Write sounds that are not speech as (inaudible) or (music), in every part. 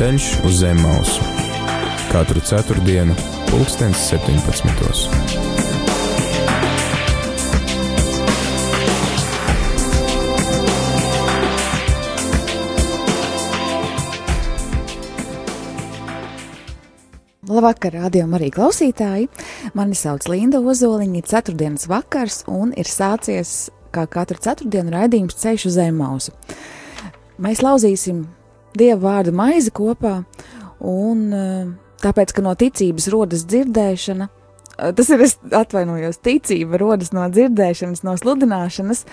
Ceļš uz zem mausu - katru ceturtdienu, pulkstens 17. Labvakar, rādījumam, arī klausītāji. Mani sauc Linda Ozoliņa, ir ceturtdienas vakars un ir sācies kā katru ceturtdienu raidījums Ceļš uz Zemausu. Mēs lauzīsim Dieva vārdu maizi kopā, un eh, tāpēc, ka no ticības rodas dzirdēšana, eh, tas ir, es atvainojos, ticība rodas no dzirdēšanas, no sludināšanas,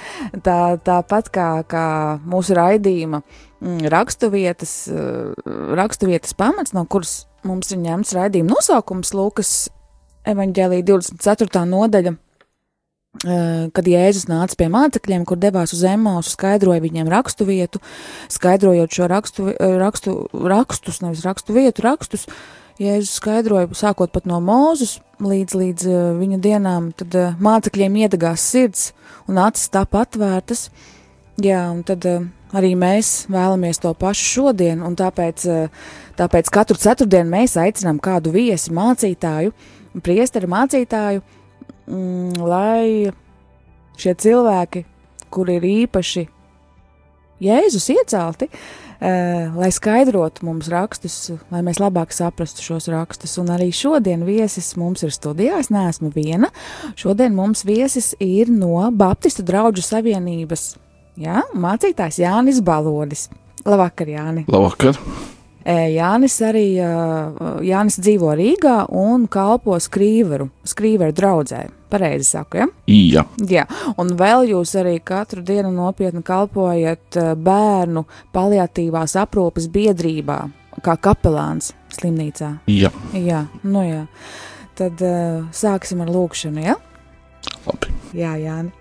tā, tāpat kā, kā mūsu raidījuma raksturvietas, eh, raksturvietas pamats, no kuras mums ir ņemts raidījuma nosaukums Lūkas evaņģēlī 24. nodaļa kad Jēzus nāca pie mācekļiem, kur devās uz Emausu, skaidroja viņiem rakstu vietu, skaidrojot šo rakstu, eh, rakstu, rakstus, nevis rakstu vietu, rakstus. Jēzus skaidroja, sākot pat no mūzes līdz, līdz uh, viņa dienām, tad mācekļiem iedegās sirds un acis tapa atvērtas. Jā, un tad arī mēs vēlamies to pašu šodien, un tāpēc, tāpēc katru ceturtdienu mēs aicinām kādu viesi mācītāju, priesteru mācītāju, mm, lai šie cilvēki, kuri ir īpaši Jēzus iecelti, uh, lai skaidrotu mums rakstus, lai mēs labāk saprastu šos rakstus. Un arī šodien viesis mums ir studijā. Es neesmu viena. Šodien mums viesis ir no Baptistu draugu savienības. Jā, mācītājs Jānis Balodis. Labvakar, Jāni! Labvakar! Jānis arī Jānis dzīvo Rīgā un kalpo skrīveru, skrīveru draudzē. Pareizi saku, ja? Jā. Jā. Un vēl jūs arī katru dienu nopietni kalpojat bērnu paliatīvās aprūpes biedrībā, kā kapelāns slimnīcā. Jā. Jā, nu jā. Tad uh, sāksim ar lūkšanu, ja? Labi. Jā, Jāni.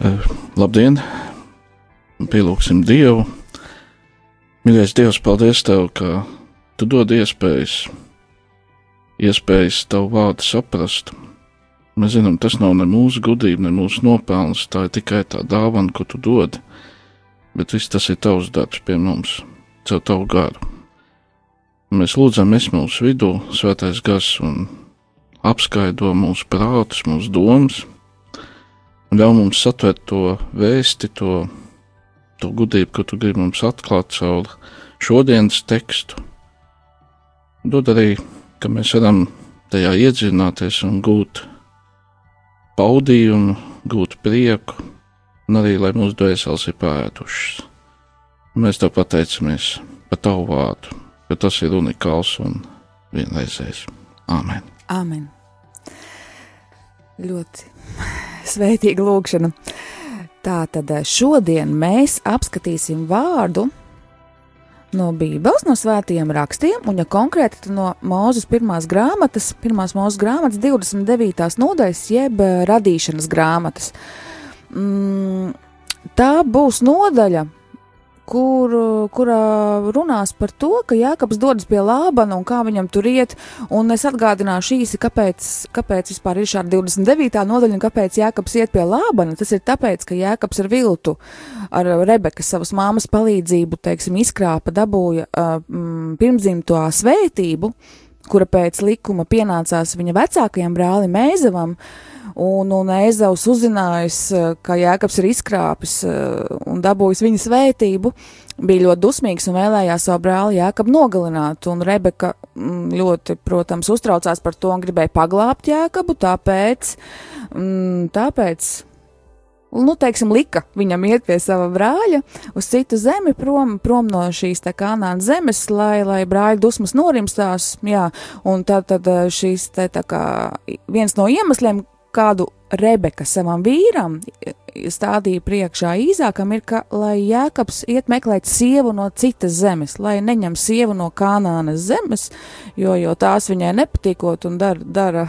Uh, labdien! Pielūksim Dievu! Mīļais Dievs, paldies Tev, ka Tu dod iespējas, iespējas Tavu vārdu saprast. Mēs zinām, tas nav ne mūsu gudrība, ne mūsu nopelns, tā ir tikai tā dāvana, ko Tu dod, bet viss tas ir Tavs darbs pie mums, caur Tavu garu. Mēs lūdzam, es mūsu vidū, svētais gars un apskaidro mūsu prātus, mūsu domas, un ļauj mums satvert to vēsti, to to gudrību, ko tu gribi mums atklāt caur šodienas tekstu. Dod arī, ka mēs varam tajā iedzināties un gūt paudījumu, gūt prieku, un arī, lai mūsu dvēseles ir pētušas. Mēs tev pateicamies par tavu vārdu, jo tas ir unikāls un vienreizējs. Āmen! Āmen! Ļoti (laughs) svētīga lūkšana. Tātad eh, šodien mēs apskatīsim vārdu no Bībeles, no svētajiem rakstiem, un, ja konkrēti, no Mūzes pirmās grāmatas, pirmās mūzes grāmatas 29. nodaļas, jeb eh, radīšanas grāmatas. Mm, tā būs nodaļa, kur, kurā runās par to, ka Jānis dodas pie Lābana un kā viņam tur iet. Es atgādināšu īsi, kāpēc, kāpēc vispār ir šāda 29. nodaļa un kāpēc Jānis iet pie Lābana. Tas ir tāpēc, ka Jānis ar viltu, ar Rebekas savas māmas palīdzību, teiksim, izkrāpa, dabūja uh, pirmdzimto svētību, kura pēc likuma pienācās viņa vecākajam brālim Mēzevam. Uh, Un, un Ezaus uzzinājis, eh, ka Jēkabs ir izkrāpis eh, un dabūjis viņa svētību, bija ļoti dusmīgs un vēlējās savu brāli Jēkabu nogalināt. Un Rebeka mm, ļoti, protams, uztraucās par to un gribēja paglābt Jēkabu, tāpēc, mm, tāpēc nu, teiksim, lika viņam iet pie sava brāļa uz citu zemi, prom, prom no šīs tā kā nāca zemes, lai, lai brāļa dusmas norimstās, jā, un tad, tad eh, šīs te tā kā viens no iemesliem, kādu Rebeka savam vīram stādīja priekšā īzākam, ir, ka, lai Jēkabs iet meklēt sievu no citas zemes, lai neņem sievu no kanānas zemes, jo, jo tās viņai nepatīkot un dara, (laughs) dara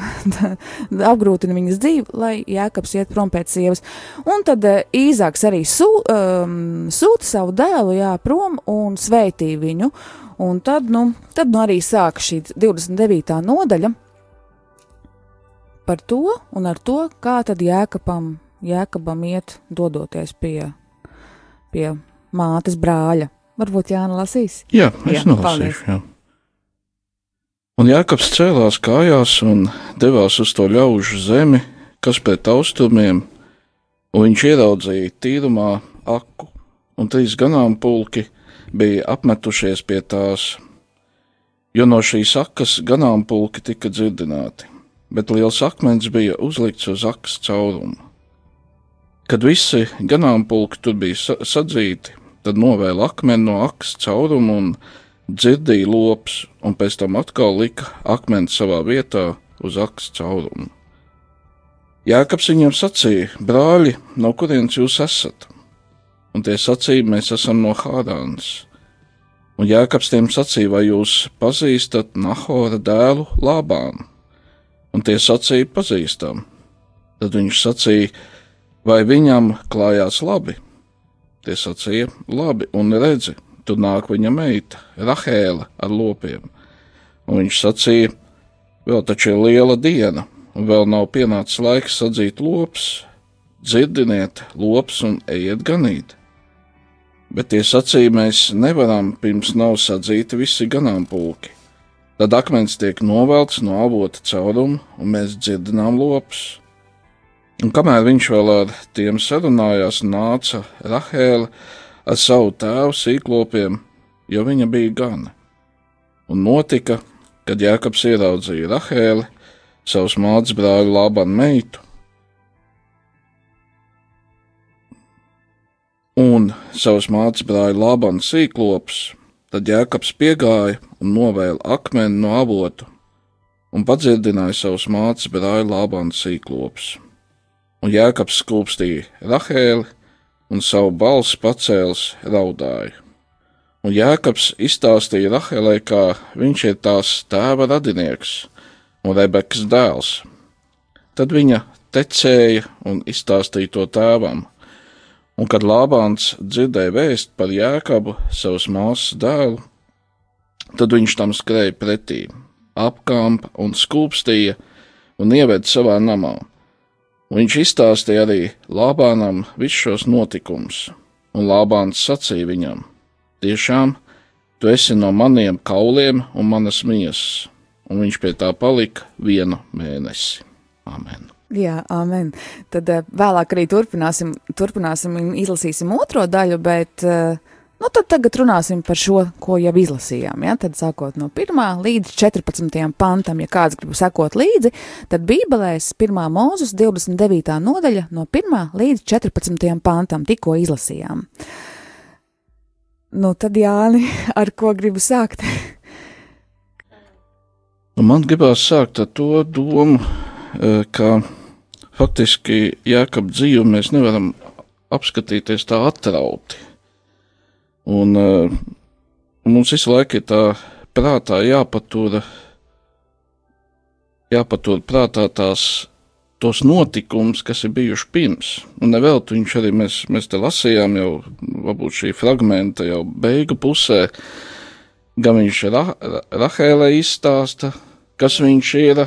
apgrūtina viņas dzīvi, lai Jēkabs iet prom pēc sievas. Un tad uh, īzāks arī sū, um, sūta savu dēlu, jā, prom un sveitīja viņu, un tad, nu, tad nu arī sāk šī 29. nodaļa par to un ar to, kā tad jēkabam, jēkabam iet dodoties pie, pie mātes brāļa Varbūt Jāna lasīs. Jā, es Jā, nolasīšu. Jā. Un Jākaps cēlās kājās un devās uz to ļaužu zemi, kas pret austrumiem, un viņš ieraudzīja tīrumā aku, un trīs ganāmpulki bija apmetušies pie tās, jo no šīs akas ganāmpulki tika dzirdināti, bet liels akmens bija uzlikts uz akas caurumu. Kad visi ganāmpulki tur bija sa sadzīti, tad novēla akmeni no akas caurumu un dzirdīja lops, un pēc tam atkal lika akmeni savā vietā uz akas caurumu. Jēkabs viņiem sacīja: Brāļi, no kurienes jūs esat? Un tie sacīja: Mēs esam no Hādānas. Un Jēkabs tiem sacīja: Vai jūs pazīstat Nahora dēlu Lābānu? Un tie sacīja: Pazīstam. Tad viņš sacīja: Vai viņam klājās labi? Tie sacīja: Labi, un redzi, tur nāk viņa meita, Rahēla ar lopiem. Un viņš sacīja: Vēl taču ir liela diena, un vēl nav pienācis laiks sadzīt lops. Dzirdiniet, lops un ejiet ganīt. Bet tie sacīja, mēs nevaram, pirms nav sadzīti visi ganāmpulki. Tad akmens tiek novelts no avota cauruma, un mēs dzirdinām lops. Un kamēr viņš vēl ar tiem sarunājās, nāca Rahēla ar savu tēvu sīklopiem, jo viņa bija gana. Un notika, kad Jēkabs ieraudzīja Rahēli, savus mātes brāļu Lābanu meitu, un savus mātes brāļu Lābanu sīklopus, tad Jēkabs piegāja un novēla akmeni no avotu un padzirdināja savus mātes brāļu Lābanu sīklopus. Un Jēkabs skūpstīja Rahēli un savu balsi pacēlis raudāja. Un Jēkabs izstāstīja Rahēlai, kā viņš ir tās tēva radinieks un Rebekas dēls. Tad viņa tecēja un izstāstīja to tēvam, un kad Lābāns dzirdēja vēst par Jēkabu, savas māsas dēlu, tad viņš tam skrēja pretī, apkampa un skūpstīja un ieveda savā namā. Viņš izstāstīja arī Lābānam visus šos notikumus, un Lābāns sacīja viņam: Tiešām, tu esi no maniem kauliem un manas miesas, un viņš pie tā palika vienu mēnesi. Amen. Jā, amen. Tad uh, vēlāk arī turpināsim, turpināsim izlasīsim otro daļu, bet uh, nu, tagad runāsim par šo, ko jau izlasījām. Ja? Tad sākot no 1 līdz 14 pantam, ja kāds grib sekot līdzi, tad Bībelēs 1. mūzes 29. nodaļa no 1 līdz 14 pantam tikko izlasījām. Nu, tad Jāni, (laughs) ar ko gribu sākt? Un man gribās sākt ar to domu, eh, ka faktiski jēkab dzīvi mēs nevaram apskatīties tā atrauti. Un uh, mums visu laiku ir tā prātā jāpatur, jāpatur prātā tās tos notikumus, kas ir bijuši pirms. Un nevelti viņš arī mēs, mēs te lasījām jau, varbūt šī fragmenta jau beigu pusē, gan viņš Ra Rahēlē izstāsta, kas viņš ir,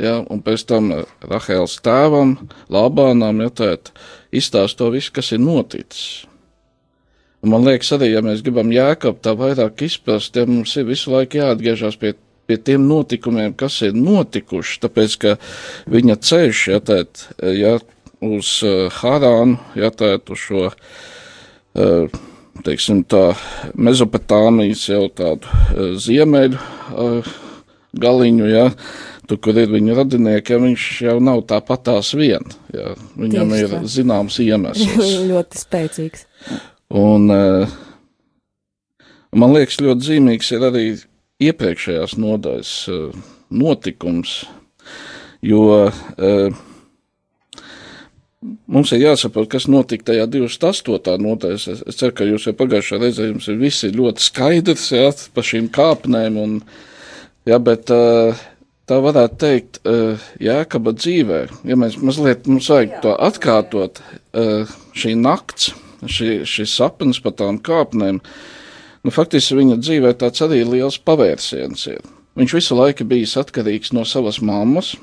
ja, un pēc tam Rahēlas tēvam, Lābānām, ja tēt, izstāsta to visu, kas ir noticis. Un man liekas, arī, ja mēs gribam jēkab tā vairāk izprast, ja mums ir visu laiku jāatgriežas pie, pie tiem notikumiem, kas ir notikuši, tāpēc, ka viņa ceļš, ja tēt, ja uz uh, Harānu, ja tēt, uz šo, uh, teiksim tā, Mezopotāmijas jau tādu uh, ziemeļu uh, galiņu, ja, tur, kur ir viņa radinieki, viņš jau nav tāpatās vien, ja, viņam Tieši ir tā. zināms iemesls. (laughs) ļoti spēcīgs. Un, uh, man liekas, ļoti zīmīgs ir arī iepriekšējās nodaļas uh, notikums, jo uh, mums ir jāsaprot, kas notika tajā 28. nodaļā. Es, es ceru, ka jūs jau pagājušajā reizē jums ir visi ļoti skaidrs jā, par šīm kāpnēm, un, jā, bet uh, tā varētu teikt, uh, jēkaba dzīvē, ja mēs mazliet mums vajag to atkārtot, uh, šī nakts šī, šis sapnis par tām kāpnēm, nu, faktiski viņa dzīvē tāds arī liels pavērsiens ir. Viņš visu laiku bijis atkarīgs no savas mammas.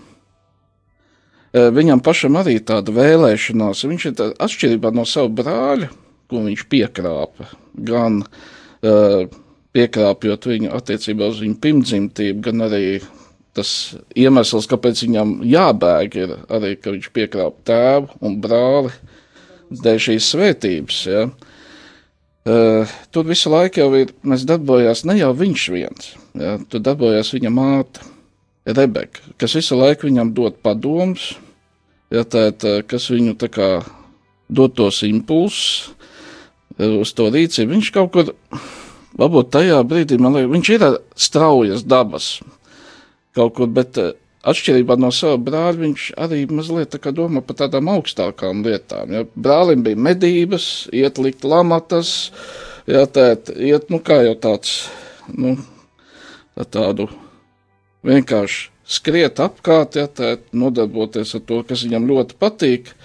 Eh, Viņam pašam arī tāda vēlēšanās, viņš ir tā, atšķirībā no sava brāļa, ko viņš piekrāpa, gan uh, piekrāpjot viņu attiecībā uz viņu pirmdzimtību, gan arī tas iemesls, kāpēc viņam jābēg, ir arī, ka viņš piekrāp tēvu un brāli dēļ šīs svētības. Ja. Uh, tur visu laiku jau ir, mēs darbojās ne jau viņš viens, ja, tur darbojās viņa māte, Rebeka, kas visu laiku viņam dod padomus, ja, tēt, kas viņu tā kā dod tos impulsus uz to rīcību. Viņš kaut kur, varbūt tajā brīdī, man liekas, viņš ir straujas dabas kaut kur, bet atšķirībā no sava brāļa, viņš arī mazliet tā domā par tādām augstākām lietām. Ja? Brālim bija medības, iet likt lamatas, ja, tēt, iet, nu kā jau tāds, nu, tā tādu vienkārši skriet apkārt, ja tā nodarboties ar to, kas viņam ļoti patīk.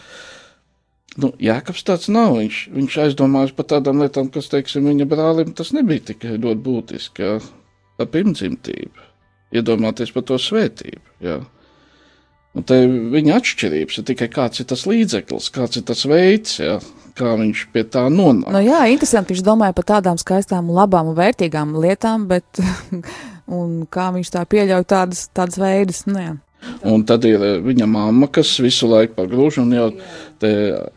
Nu, Jēkabs tāds nav. Viņš, viņš aizdomājas par tādām lietām, kas, teiksim, viņa brālim tas nebija tik ļoti būtiski. Tā pirmdzimtība, iedomāties par to svētību. Ja? Un te viņa atšķirības ir tikai kāds ir tas līdzeklis, kāds ir tas veids, ja? kā viņš pie tā nonāk. Nu, jā, interesanti. Viņš domāja par tādām skaistām, labām un vērtīgām lietām, bet (laughs) un kā viņš tā pieļauj tādas, tādas veidus. Nu, jā. Un tad ir eh, viņa mamma, kas visu laiku pagrūž, un jau, te,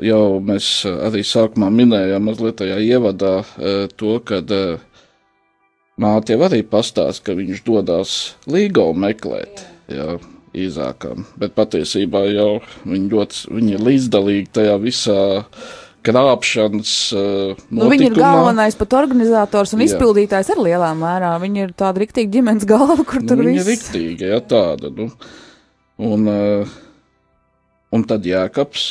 jau mēs arī sākumā minējām mazliet tajā ievadā eh, to, kad eh, māte jau arī pastāst, ka viņš dodas līgo meklēt. Jā. Īzākam, bet patiesībā jau viņi, ļoti, viņi ir līdzdalīgi tajā visā krāpšanas uh, nu, viņa ir galvenais pat organizators un Jā. izpildītājs ar lielā mērā. Viņa ir tāda riktīga ģimenes galva, kur nu, tur viss. Viņa ir riktīga, ja tāda. Nu. Un, uh, un tad Jākaps,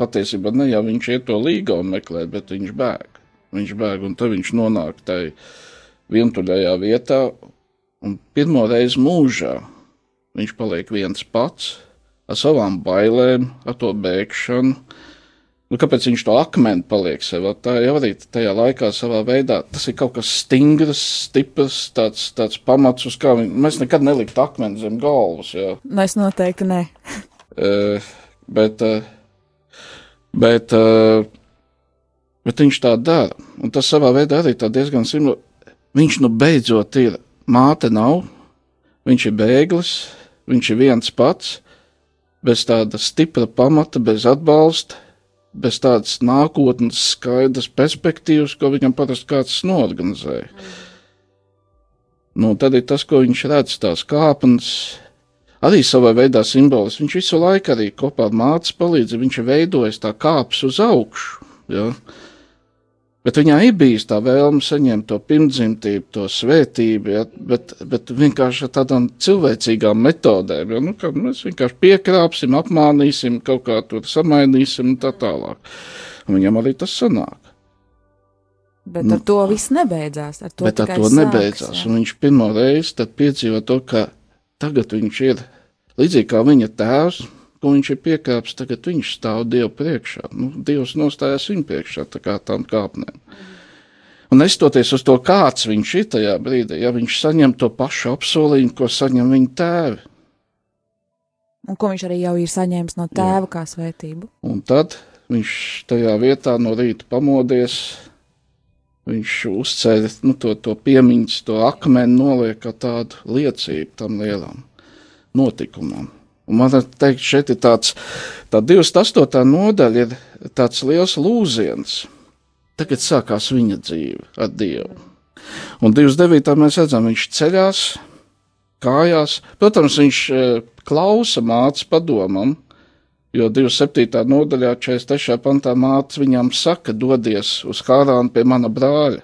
patiesībā ne jau viņš iet to līgavu meklēt, bet viņš bēg. Viņš bēg un tad viņš nonāk tai vientuļajā vietā un pirmo reizi mūžā viņš paliek viens pats ar savām bailēm, ar to bēgšanu Nu, kāpēc viņš to akmeni paliek sev? Tā jau arī tajā laikā savā veidā tas ir kaut kas stingrs, stiprs, tāds, tāds pamats, uz kā viņi, mēs nekad neliktu akmeni zem galvas. Jā. Mēs noteikti ne. (laughs) uh, bet, uh, bet, uh, bet viņš tā dara. Un tas savā veidā arī diezgan simbols. Viņš nu beidzot ir, māte nav, viņš ir bēglis, viņš ir viens pats, bez tāda stipra pamata, bez atbalsta bez tādas nākotnes skaidras perspektīvas, ko viņam parasti kāds norganizēja. Nu, tad ir tas, ko viņš redz, tās kāpnes, arī savā veidā simbolis. Viņš visu laiku arī kopā ar mātes palīdzību, viņš ir veidojis tā kāpes uz augšu. Ja? Bet viņā ir bijis tā vēlme saņemt to pirmdzimtību, to svētību, ja, bet, bet vienkārši ar tādām cilvēcīgām metodēm. Ja, nu, mēs vienkārši piekrāpsim, apmānīsim, kaut kā tur samainīsim un tā tālāk. Un viņam arī tas sanāk. Bet ar nu, to viss nebeidzās. Ar to bet ar to sāks, nebeidzās. Jā. Un viņš pirmo reizi piedzīvo to, ka tagad viņš ir līdzīgi kā viņa tēvs ko viņš ir piekāpis, tagad viņš stāv Dievu priekšā. Nu, Dievs nostājās viņa priekšā, tā kā tām kāpnēm. Un nestoties uz to, kāds viņš ir tajā brīdī, ja viņš saņem to pašu apsolījumu, ko saņem viņa tēvi. Un ko viņš arī jau ir saņēmis no tēva Jā. kā svētību. Un tad viņš tajā vietā no rīta pamodies, viņš uzceļ nu, to, to piemiņas, to akmeni noliek kā tādu liecību tam lielam notikumam. Un man teikt, šeit ir tāds, tā 28. nodaļa ir tāds liels lūziens. Tagad sākās viņa dzīve ar Dievu. Un 29. mēs redzam, viņš ceļās, kājās. Protams, viņš e, klausa mātes padomam, jo 27. nodaļā 43. pantā mātes viņam saka, dodies uz Hārānu pie mana brāļa.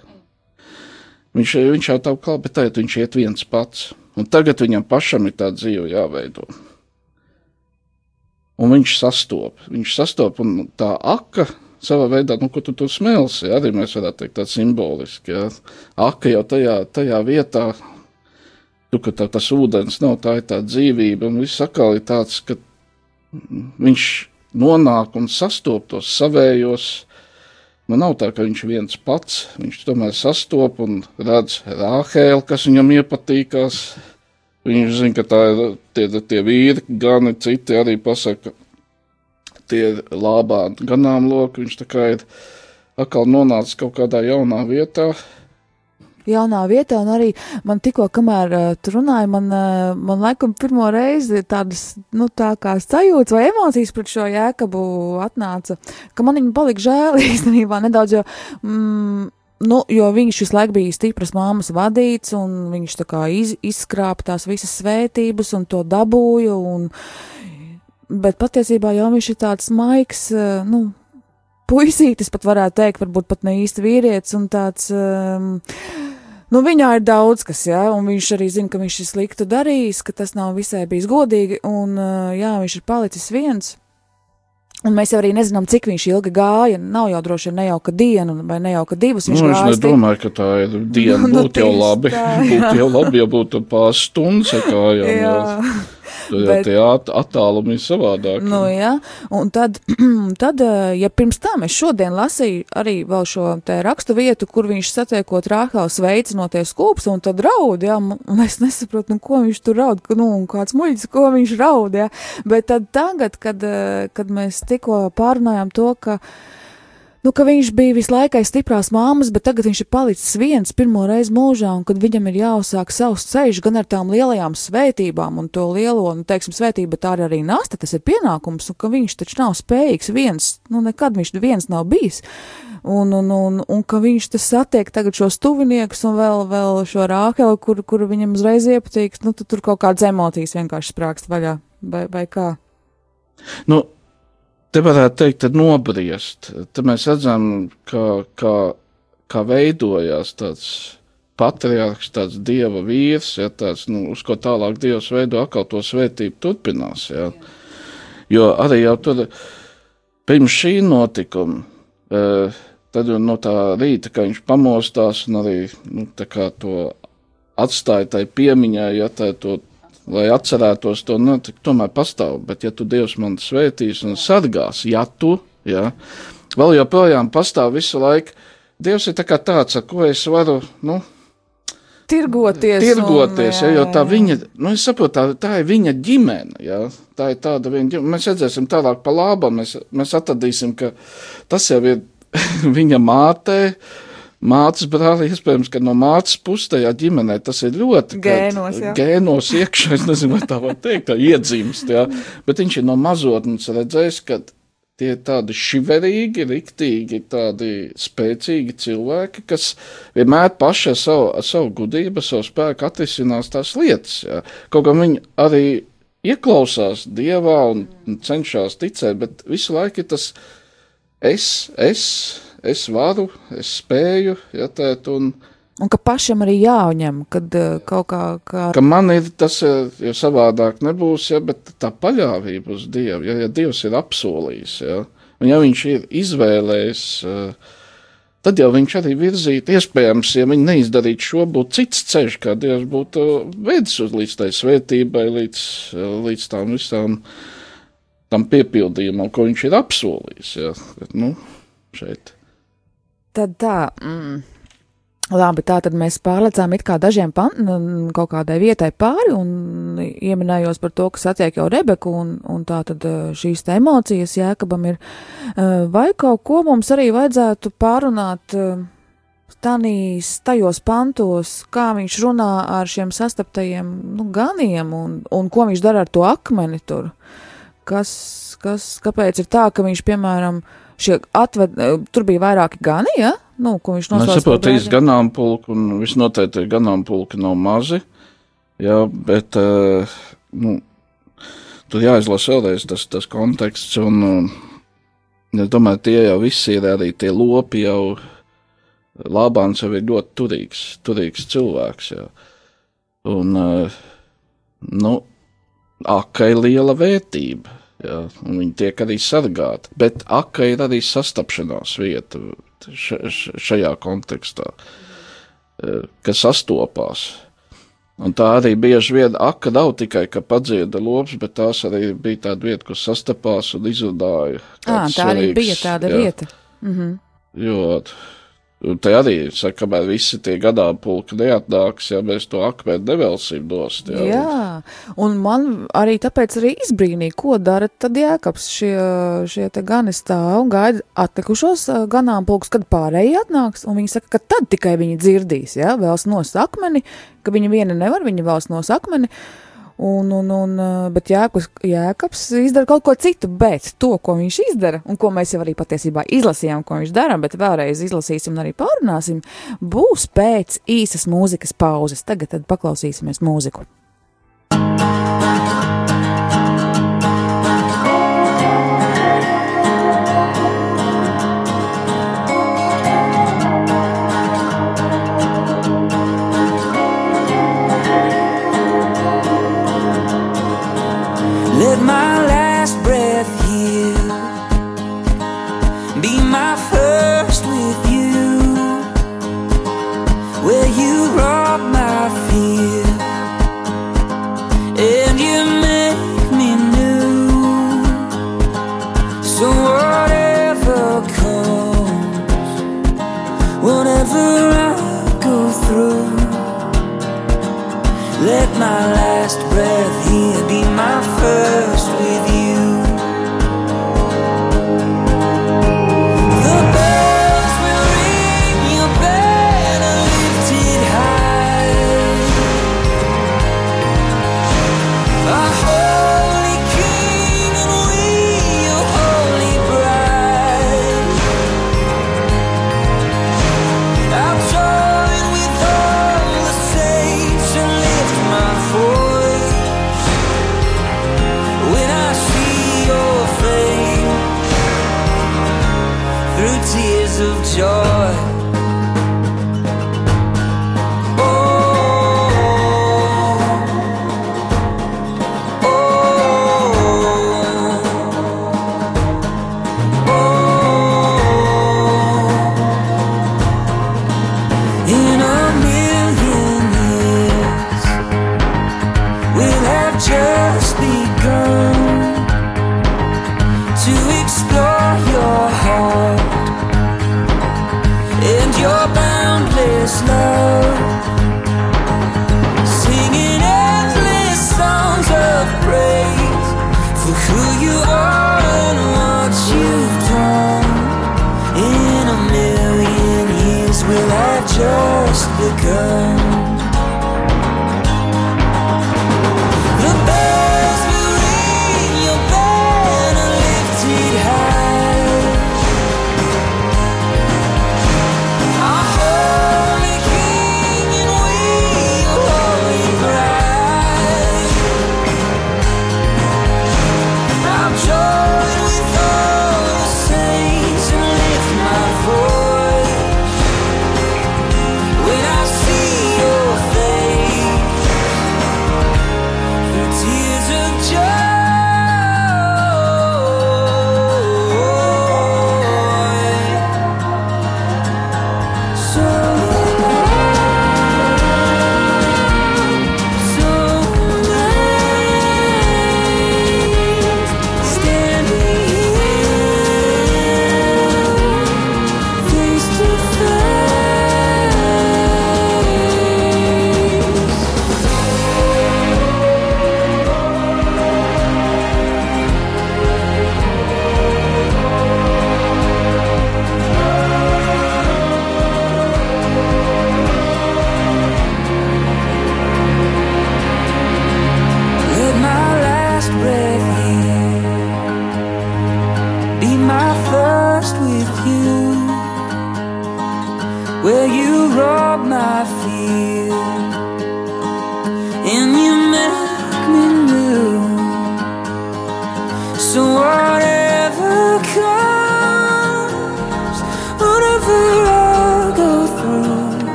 Viņš, viņš jau tā kā, bet tagad viņš iet viens pats. Un tagad viņam pašam ir tā dzīve jāveido un viņš sastopas. Viņš sastopas, un tā aka savā veidā, nu, ko tu tur smelsi, arī mēs varētu teikt, tā simboliski. Ja. Aka jau tajā, tajā vietā, tu, ka tā, tas ūdens nav, tā ir tā dzīvība, un viss atkal ir tāds, ka viņš nonāk un sastopas tos savējos. Nu, nav tā, ka viņš viens pats, viņš tomēr sastopas un redz Rāhēlu, kas viņam iepatīkās Viņš zina, ka tā ir tie, tie vīri, gan citi arī pasaka, tie ir lābā ganāmloki. Viņš tā kā ir atkal nonācis kaut kādā jaunā vietā, jaunā vietā, un arī man tikko, kamēr uh, tu runāji, man, uh, man laikam pirmo reizi tādas, nu, tā kā sajūtas vai emocijas pret šo jēkabu atnāca, ka man viņa palika žēl (laughs) īstenībā nedaudz, jo, mm, nu, jo viņš visu laiku bija stipras māmas vadīts, un viņš tā kā iz, izskrāpa tās visas svētības un to dabūja, un, bet patiesībā jau viņš ir tāds maiks, uh, nu, puisītis, pat varētu teikt, varbūt pat ne īsti vīrietis un tāds. Um, Nu, viņā ir daudz kas, jā, un viņš arī zina, ka viņš ir sliktu darījis, ka tas nav visai bijis godīgi, un jā, viņš ir palicis viens. Un mēs jau arī nezinām, cik viņš ilgi gāja. Nav jau droši vien nejauka diena, vai nejauka divas. Viņš nu, es nedomāju, ka tā ir diena. (laughs) nu, būtu jau labi. Tā, būtu jau labi, ja būtu pāris stundas kājām. jā. jā. Tur jau tie at attālumi ir savādāk. Nu, jā, un tad, (clears throat) tad, ja pirms tam es šodien lasīju arī vēl šo te rakstu vietu, kur viņš satiekot Rāhālu sveicinoties kūps un tad raud, jā, un es nesaprotu, nu, ko viņš tur raud, nu, un kāds muļķis, ko viņš raud, jā, bet tad tagad, kad, kad mēs tikko pārunājām to, ka, uh, nu, ka viņš bija visu laiku aiz stiprās māmas, bet tagad viņš ir palicis viens pirmo reizi mūžā, un kad viņam ir jāuzsāk savs ceļš gan ar tām lielajām svētībām un to lielo, nu, teiksim, svētību, bet tā arī nasta, tas ir pienākums, un ka viņš taču nav spējīgs viens, nu, nekad viņš viens nav bijis. Un, un, un, un ka viņš tas satiek tagad šos tuviniekus un vēl, vēl šo rākelu, kur, kur viņam uzreiz iepatīk, nu, tur kaut kādas emocijas vienkārši sprākst vaļā, vai, vai kā? Nu, te varētu teikt, nobriest. Te mēs redzam, kā, kā, kā veidojās tāds patriarchs, tāds dieva vīrs, ja tāds, nu, uz ko tālāk dievs veido atkal to svētību turpinās, ja. Jo arī jau tur pirms šī notikuma, eh, tad no tā rīta, kad viņš pamostās un arī, nu, to atstāja tai piemiņai, ja tā to lai atcerētos to, nu, tomēr pastāv. Bet, ja tu Dievs man svētīs un sargās, ja tu, ja, vēl joprojām pastāv visu laiku, Dievs ir tā kā tāds, ar ko es varu, nu, tirgoties. Tirgoties, un, jā, jā, jo tā viņa, nu, es saprotu, tā, tā ir viņa ģimene, jā, tā ir tāda viņa ģimene. Mēs redzēsim tālāk pa lābam, mēs, mēs atradīsim, ka tas jau ir (laughs) viņa mātei, mātes brāli, iespējams, ka no mātes puses tajā ģimenē tas ir ļoti gēnos, kad, gēnos iekšā, (laughs) es nezinu, vai tā var teikt, tā iedzimst, jā, bet viņš ir no mazotnes redzējis, ka tie tādi šiverīgi, riktīgi, tādi spēcīgi cilvēki, kas vienmēr paši ar savu, ar savu gudību, savu spēku atrisinās tās lietas, jā. Kaut kā viņi arī ieklausās Dievā un cenšas ticēt, bet visu laiku ir tas es, es, es varu, es spēju, ja tēt, un, un ka pašam arī jāuņem, kad uh, kaut kā, kā. Ka man ir tas, jo savādāk nebūs, ja, bet tā paļāvība uz Dievu, ja, ja Dievs ir apsolījis, ja, un ja viņš ir izvēlējis, uh, tad jau viņš arī virzītu, iespējams, ja viņi neizdarītu šo, būtu cits ceļš, kā Dievs būtu vedis uz līdz tai svētībai, līdz, līdz tām visām tam piepildījumam, ko viņš ir apsolījis, ja, bet, nu, šeit. Tad tā. Mm. Labi, tā tad mēs pārlecām it kā dažiem pan, kaut kādai vietai pāri un ieminējos par to, kas attiek jau Rebeku un, un tā tad šīs te emocijas Jēkabam ir. Vai kaut ko mums arī vajadzētu pārunāt tanīs, tajos pantos, kā viņš runā ar šiem sastaptajiem nu, ganiem un, un ko viņš dara ar to akmeni tur? Kas, kas, kāpēc ir tā, ka viņš, piemēram, uh, šie atved, eh, tur bija vairāki gani, ja? Nu, ko viņš nosauca? Es saprotu, trīs ganāmpulki, un visnoteikti ganāmpulki nav mazi, jā, bet, uh, nu, tur jāizlasa vēlreiz tas, tas konteksts, un, es domāju, tie jau visi ir arī tie lopi jau, Lābāns jau ir ļoti turīgs, turīgs cilvēks, jā. Un, uh, nu, akai liela vērtība Jā, viņi tiek arī sargāti. Bet aka ir arī sastapšanās vieta šajā kontekstā, e, kas sastopās. Un tā arī bieži vien aka nav tikai, ka padzieda lops, bet tās arī bija tāda vieta, kur sastapās un izrunāja. À, tā svarīgs, arī bija tāda jā. vieta. Mhm. Jo Te arī saka, kamēr visi tie gadā pulka neatnāks, ja mēs to akmeni nevelsim nost. Jā. jā, un man arī tāpēc arī izbrīnīja, ko dara tad jēkabs šie, šie te gani stāv un gaida atlikušos ganāmpulkus, kad pārējie atnāks, un viņi saka, ka tad tikai viņi dzirdīs, jā, vēlas nos akmeni, ka viņa viena nevar, viņa vēlas nos akmeni, uh, Un, un, un, eh, bet Jēkabs, Jēkabs izdara kaut ko citu, bet to, ko viņš izdara, un ko mēs jau arī patiesībā izlasījām, ko viņš dara, bet vēlreiz izlasīsim un arī pārunāsim, būs pēc īsas mūzikas pauzes. Tagad paklausīsimies mūziku.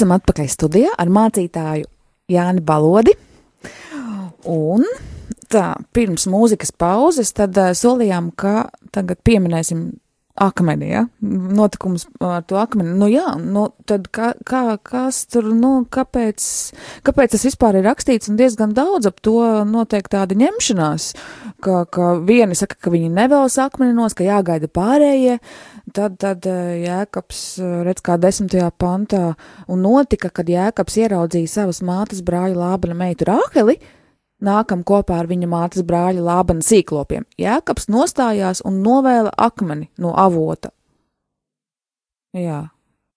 Esam atpakaļ studijā ar mācītāju Jāni Balodi. Un tā, pirms mūzikas pauzes, tad uh, solījām, ka tagad pieminēsim akmeni, ja? Notikums ar to akmeni. Nu jā, nu tad kā, kā, kas tur, nu, kāpēc, kāpēc tas vispār ir rakstīts un diezgan daudz ap to notiek tāda ņemšanās, ka, ka vieni saka, ka viņi nevēlas akmeninos, ka jāgaida pārējie, tad, tad Jēkabs redz kā desmitajā pantā un notika, kad Jēkabs ieraudzīja savas mātes brāļa Lābana meitu Rāheli, nākam kopā ar viņa mātes brāļa Lābana sīklopiem. Jēkabs nostājās un novēla akmeni no avota. Jā.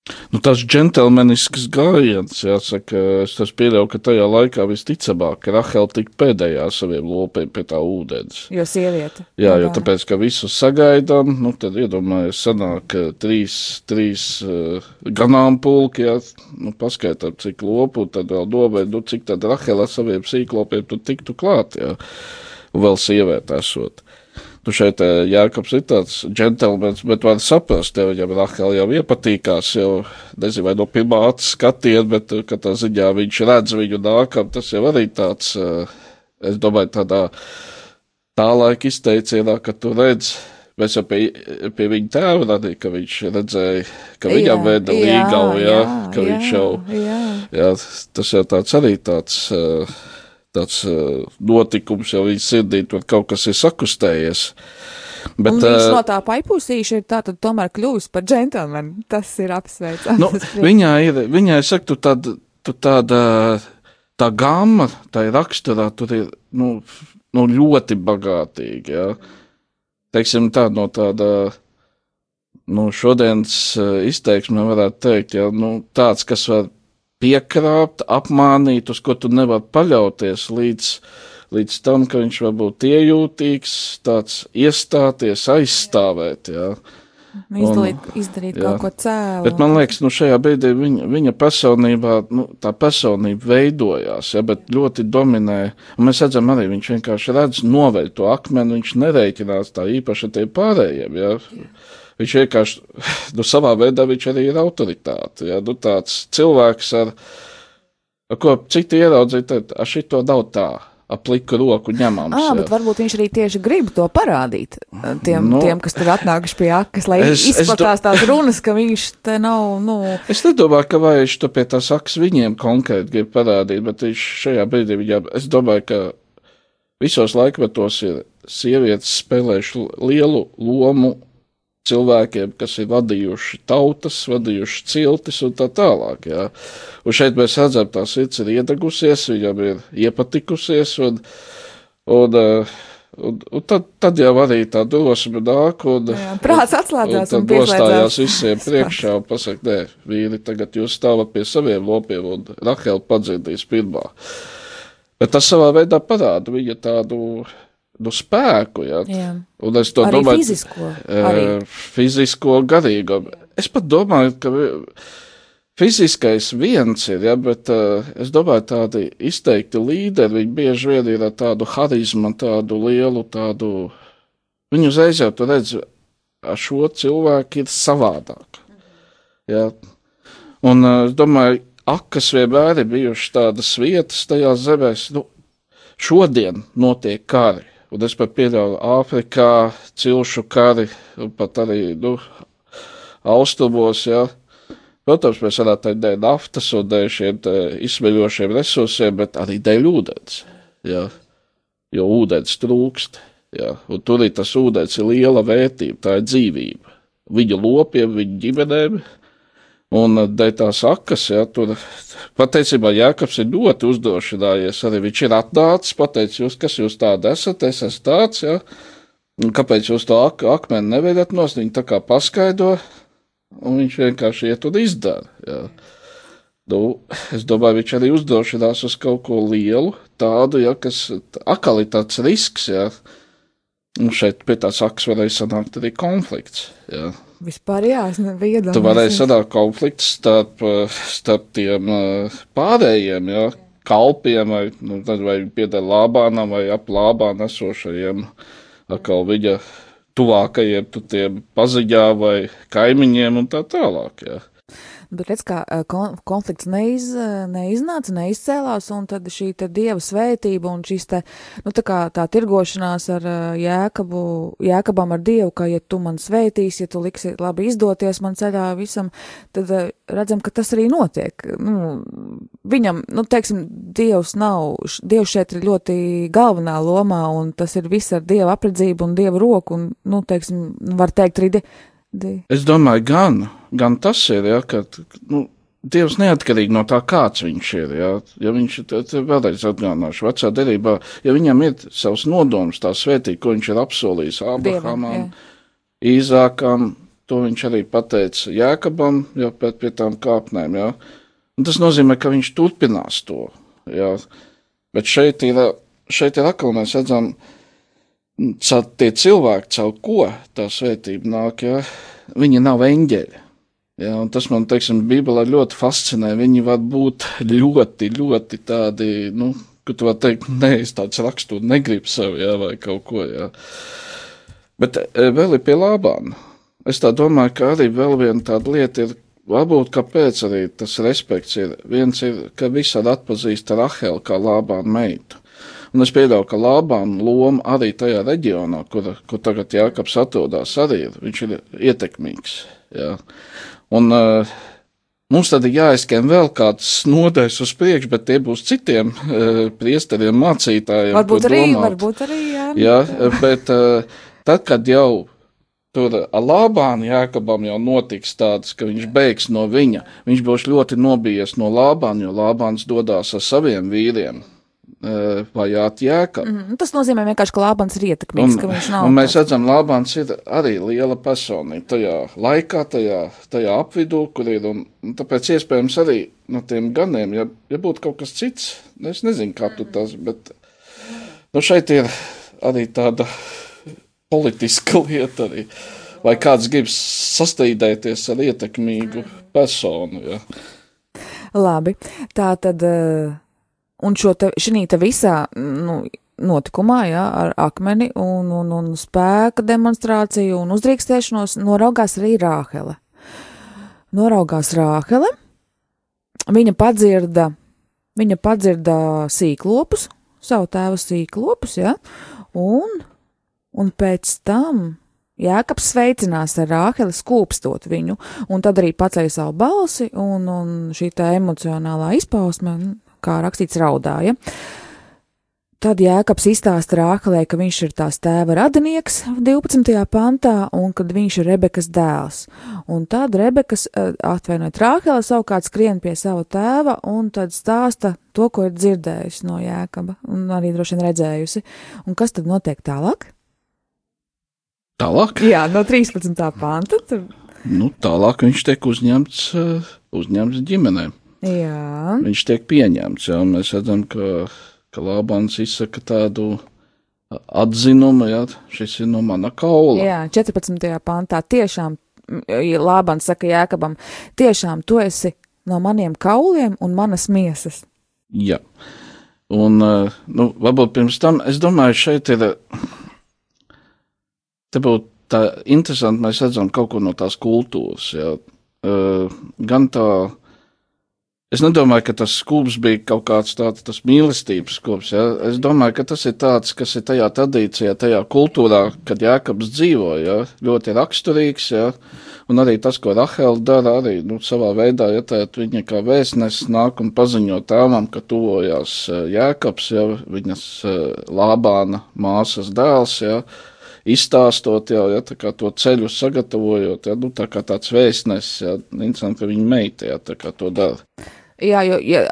Nu, tas džentlmenisks gājiens, jāsaka, es pieļauju, ka tajā laikā visticamāk, Rahela tika pēdējā saviem lopiem pie tā ūdens. Jo sieviete. Jā, jo tāpēc, ka visus sagaidām, nu, tad iedomājies, sanāk trīs, trīs uh, ganāmpulki, jā, nu, paskaitām, cik lopu, tad vēl domāju, nu, cik tad Rahela saviem sīklopiem tu tiktu klāt, jā, un vēl sieviete esot. Nu, šeit Jānis ir tāds džentlmenis, bet var saprast, ja viņam Rahel jau iepatīkās, jau nezinu, vai no pirmā acu skatiena, bet katrā ziņā viņš redz viņu nākam, tas jau arī tāds, es domāju, tādā tā laika izteicienā, ka tu redz. Mēs jau pie, pie viņa tēva radījām, ka viņš redzēja, ka viņam veda līgavu, jā, jā, ka jā, viņš jau, jā. jā, tas jau tāds arī tāds. Uh, tāds uh, notikums jau viņa sirdī, tur kaut kas ir sakustējies. Bet, un viņš uh, no tā paipusīša ir tātad tomēr kļuvis par džentlmeni. (laughs) Tas ir apsveicams. Nu, viņā ir, viņai saka, tu tāda, tu tāda, tā gamma, tā ir raksturā, tur ir, nu, nu ļoti bagātīga, jā. Teiksim tā, no tāda, nu, šodienas izteiksme varētu teikt, jā, nu, tāds, kas var piekrāpt, apmānīt, uz ko tu nevari paļauties līdz, līdz tam, ka viņš var būt iejūtīgs, tāds iestāties, aizstāvēt. Jā. Izdarīt, izdarīt jā. kaut ko cēlu. Bet man liekas, nu šajā brīdī viņa, viņa personībā, nu, tā personība veidojās, ja, bet ļoti dominē. Un mēs redzam arī, viņš vienkārši redz, noveļ to akmeni, viņš nereikinās tā īpaši ar tiem pārējiem. Ja. Jā. Viņš vienkārši, (sighs) nu, savā veidā arī ir autoritāte. Ja? Nu, tāds cilvēks, ar, ar ko citi ieraudzīja, tad ar šito nav tā. Apliku roku ņemams. Ah, bet varbūt viņš arī tieši grib to parādīt tiem, nu, tiem kas tur atnākuši pie akas, lai es, izplatās es tās runas, ka viņš te nav, nu. Es nedomāju, ka vai viņš to pie tās akas viņiem konkrēti grib parādīt, bet viņš šajā brīdī viņam, es domāju, ka visos laikmetos ir sievietes spēlējuši lielu lomu cilvēkiem, kas ir vadījuši tautas, vadījuši ciltis un tā tālāk. Jā. Un šeit mēs redzam, tā sirds ir iedegusies, viņam ir iepatikusies, un, un, uh, un, un tad, tad jau arī tā drosme nāk, un, jā, prāts atslēdzās un, un tad nostājās visiem (laughs) priekšā un pasaka, nē, vīri, tagad jūs stāvat pie saviem lopiem, un Rahela padzirdīs pirmā. Bet tas savā veidā parāda viņa tādu nu, spēku. Ja? Jā. Un es to arī domāju, fizisko, arī. fizisko garīgo. Es pat domāju, ka fiziskais viens ir, ja, bet uh, es domāju, tādi izteikti līderi, viņi bieži vien ir ar tādu harizmu, tādu lielu, tādu, viņu uzreiz jau tu redz, ar šo cilvēku ir savādāk. Ja. Un uh, es domāju, akas vienmēr ir bijušas tādas vietas tajās zemēs, nu, šodien notiek kari Un es pat pieļauju Āfrikā, cilšu kari, un pat arī, nu, austrumos, jā. Protams, mēs varētu teikt dēļ naftas un dēļ šiem izsmeļošiem resursiem, bet arī dēļ ūdens, jā. Jo ūdens trūkst, jā. Un tur ir tas ūdens ir liela vērtība, tā ir dzīvība. Viņa lopiem, viņa ģimenēm, Un eh, tās akas, ja, tur patiesībā Jākaps ir ļoti uzdrošinājies. Arī viņš ir atnācis, pateicis, jūs, kas jūs tādi esat, es esmu tāds, ja, kāpēc jūs to ak akmeni nevedat nost, viņi tā kā paskaidro, un viņš vienkārši iet un izdara. Ja. Nu, es domāju, viņš arī uzdrošinās uz kaut ko lielu, tādu, ja, kas atkal ir tāds risks, ja, un šeit pie tās akas varēja sanākt arī konflikts. Ja. Vispār jā, es nebiju iedomājies. Tu varēji sadāt konflikts starp, eh, starp tiem eh, pārējiem, jā, kalpiem, vai, nu, vai pieder Lābānam, vai ap Lābānu esošajiem, atkal viņa tuvākajiem, tu tiem paziņā vai kaimiņiem un tā tālāk, jā. Bet redz, kā kon konflikts neiz, neiznāca, neizcēlās, un tad šī te dieva svētība un šīs te, nu tā kā tā tirgošanās ar jēkabu, jēkabam ar dievu, ka ja tu man svētīsi, ja tu liksi labi izdoties man ceļā visam, tad redzam, ka tas arī notiek. Nu, viņam, nu teiksim, dievs nav, dievs šeit ir ļoti galvenā lomā, un tas ir viss ar dieva apredzību un dieva roku, un, nu teiksim, var teikt arī, Es domāju, gan gan tas ir, ja, ka, nu, Dievs neatkarīgi no tā, kāds viņš ir. Ja, ja viņš ir vēlreiz atgādināšu, vecā derībā, ja viņam ir savs nodoms, tā svētī, ko viņš ir apsolījis Abrahamam, Īzākam, to viņš arī pateica Jēkabam, jau pēc pie tām kāpnēm. Ja. Un tas nozīmē, ka viņš turpinās to. Ja. Bet šeit ir, šeit ir atkal mēs redzam, caur tie cilvēki, caur ko tā svētība nāk, ja, viņi nav eņģeļi. Ja, tas man, teiksim, Bībelē ļoti fascinē. Viņi var būt ļoti, ļoti tādi, nu, ka tu vari teikt, nē, es tāds rakstu negribu sev, ja, vai kaut ko, ja. Bet e, vēl ir pie lābām. Es tā domāju, ka arī vēl viena tāda lieta ir, varbūt kāpēc arī tas respekts ir. Viens ir, ka visādi atpazīst Rahelu kā lābām meitu. Un es pieļauju, ka Lābāna loma arī tajā reģionā, kur, kur tagad Jākaps atrodas, arī ir. Viņš ir ietekmīgs. Jā. Un uh, mums tad ir jāizskan vēl kāds nodaļas uz priekšu, bet tie būs citiem uh, priesteriem, mācītājiem. Varbūt arī, domāt. varbūt arī, jā. Jā, bet uh, tad, kad jau tur Lābāna Jākabam jau notiks tāds, ka viņš beigs no viņa, viņš būs ļoti nobijies no Lābāna, jo Lābāns dodās ar saviem vīriem vajāt jēga. Mm -hmm. Tas nozīmē vienkārši, ka Lābans ir ietekmīgs, un, ka viņš nav. Un mēs redzam, Lābans ir arī liela personība tajā laikā, tajā, tajā apvidū, kur ir, un, un tāpēc iespējams arī no tiem ganiem, ja, ja būtu kaut kas cits, es nezinu, kā tu tas, bet, nu šeit ir arī tāda politiska (laughs) lieta arī, vai kāds grib sastrīdēties ar ietekmīgu personu, ja. Labi, tā tad. Un te, šī te visā, nu, notikumā, jā, ar akmeni un, un, un spēka demonstrāciju un uzdrīkstēšanos noraugās arī Rāhele. Noraugās Rāhele, viņa padzirda, viņa padzirda sīklopus, savu tēvu sīklopus, jā, un, un pēc tam Jēkabs sveicinās ar Rāheli, skūpstot viņu, un tad arī pacēla savu balsi, un, un šī tā emocionālā izpausme kā rakstīts, raudāja. Tad Jēkabs izstāsta Rāhelē, ka viņš ir tās tēva radinieks 12. pantā un kad viņš ir Rebekas dēls. Un tad Rebekas eh, atvainojot Rāhelē savukārt skrien pie sava tēva un tad stāsta to, ko ir dzirdējusi no Jēkaba un arī droši vien redzējusi. Un kas tad notiek tālāk? Tālāk? Jā, no 13. panta. Tur... Nu, tālāk viņš tiek uzņemts, eh, uzņemts ģimenēm. Jā. Viņš tiek pieņemts. Jā, mēs redzam, ka, ka Lābans izsaka tādu atzinumu, ja šis ir no mana kaula. Jā, 14. pantā tiešām Lābans saka Jēkabam, tiešām tu esi no maniem kauliem un manas miesas. Jā. Un, nu, varbūt pirms tam, es domāju, šeit ir, te būtu tā interesanti, mēs redzam kaut ko no tās kultūras, jā. Gan tā Es nedomāju, ka tas skūps bija kaut kāds tāds mīlestības skūps. Ja? Es domāju, ka tas ir tāds, kas ir tajā tradīcijā, tajā kultūrā, kad Jēkabs dzīvo, ja? ļoti raksturīgs. Ja? Un arī tas, ko Rahela dara, arī nu, savā veidā, ja tā viņa kā vēstnesis nāk un paziņo tēvam, ka tuvojās eh, Jēkabs, ja? viņas eh, Lābāna māsas dēls. Ja? izstāstot jau ja, to ceļu, sagatavojot, ja, nu, tā tāds vēstnesis, ja, interesanti, ka viņa meita ja, to dara. Jā, jo, ja,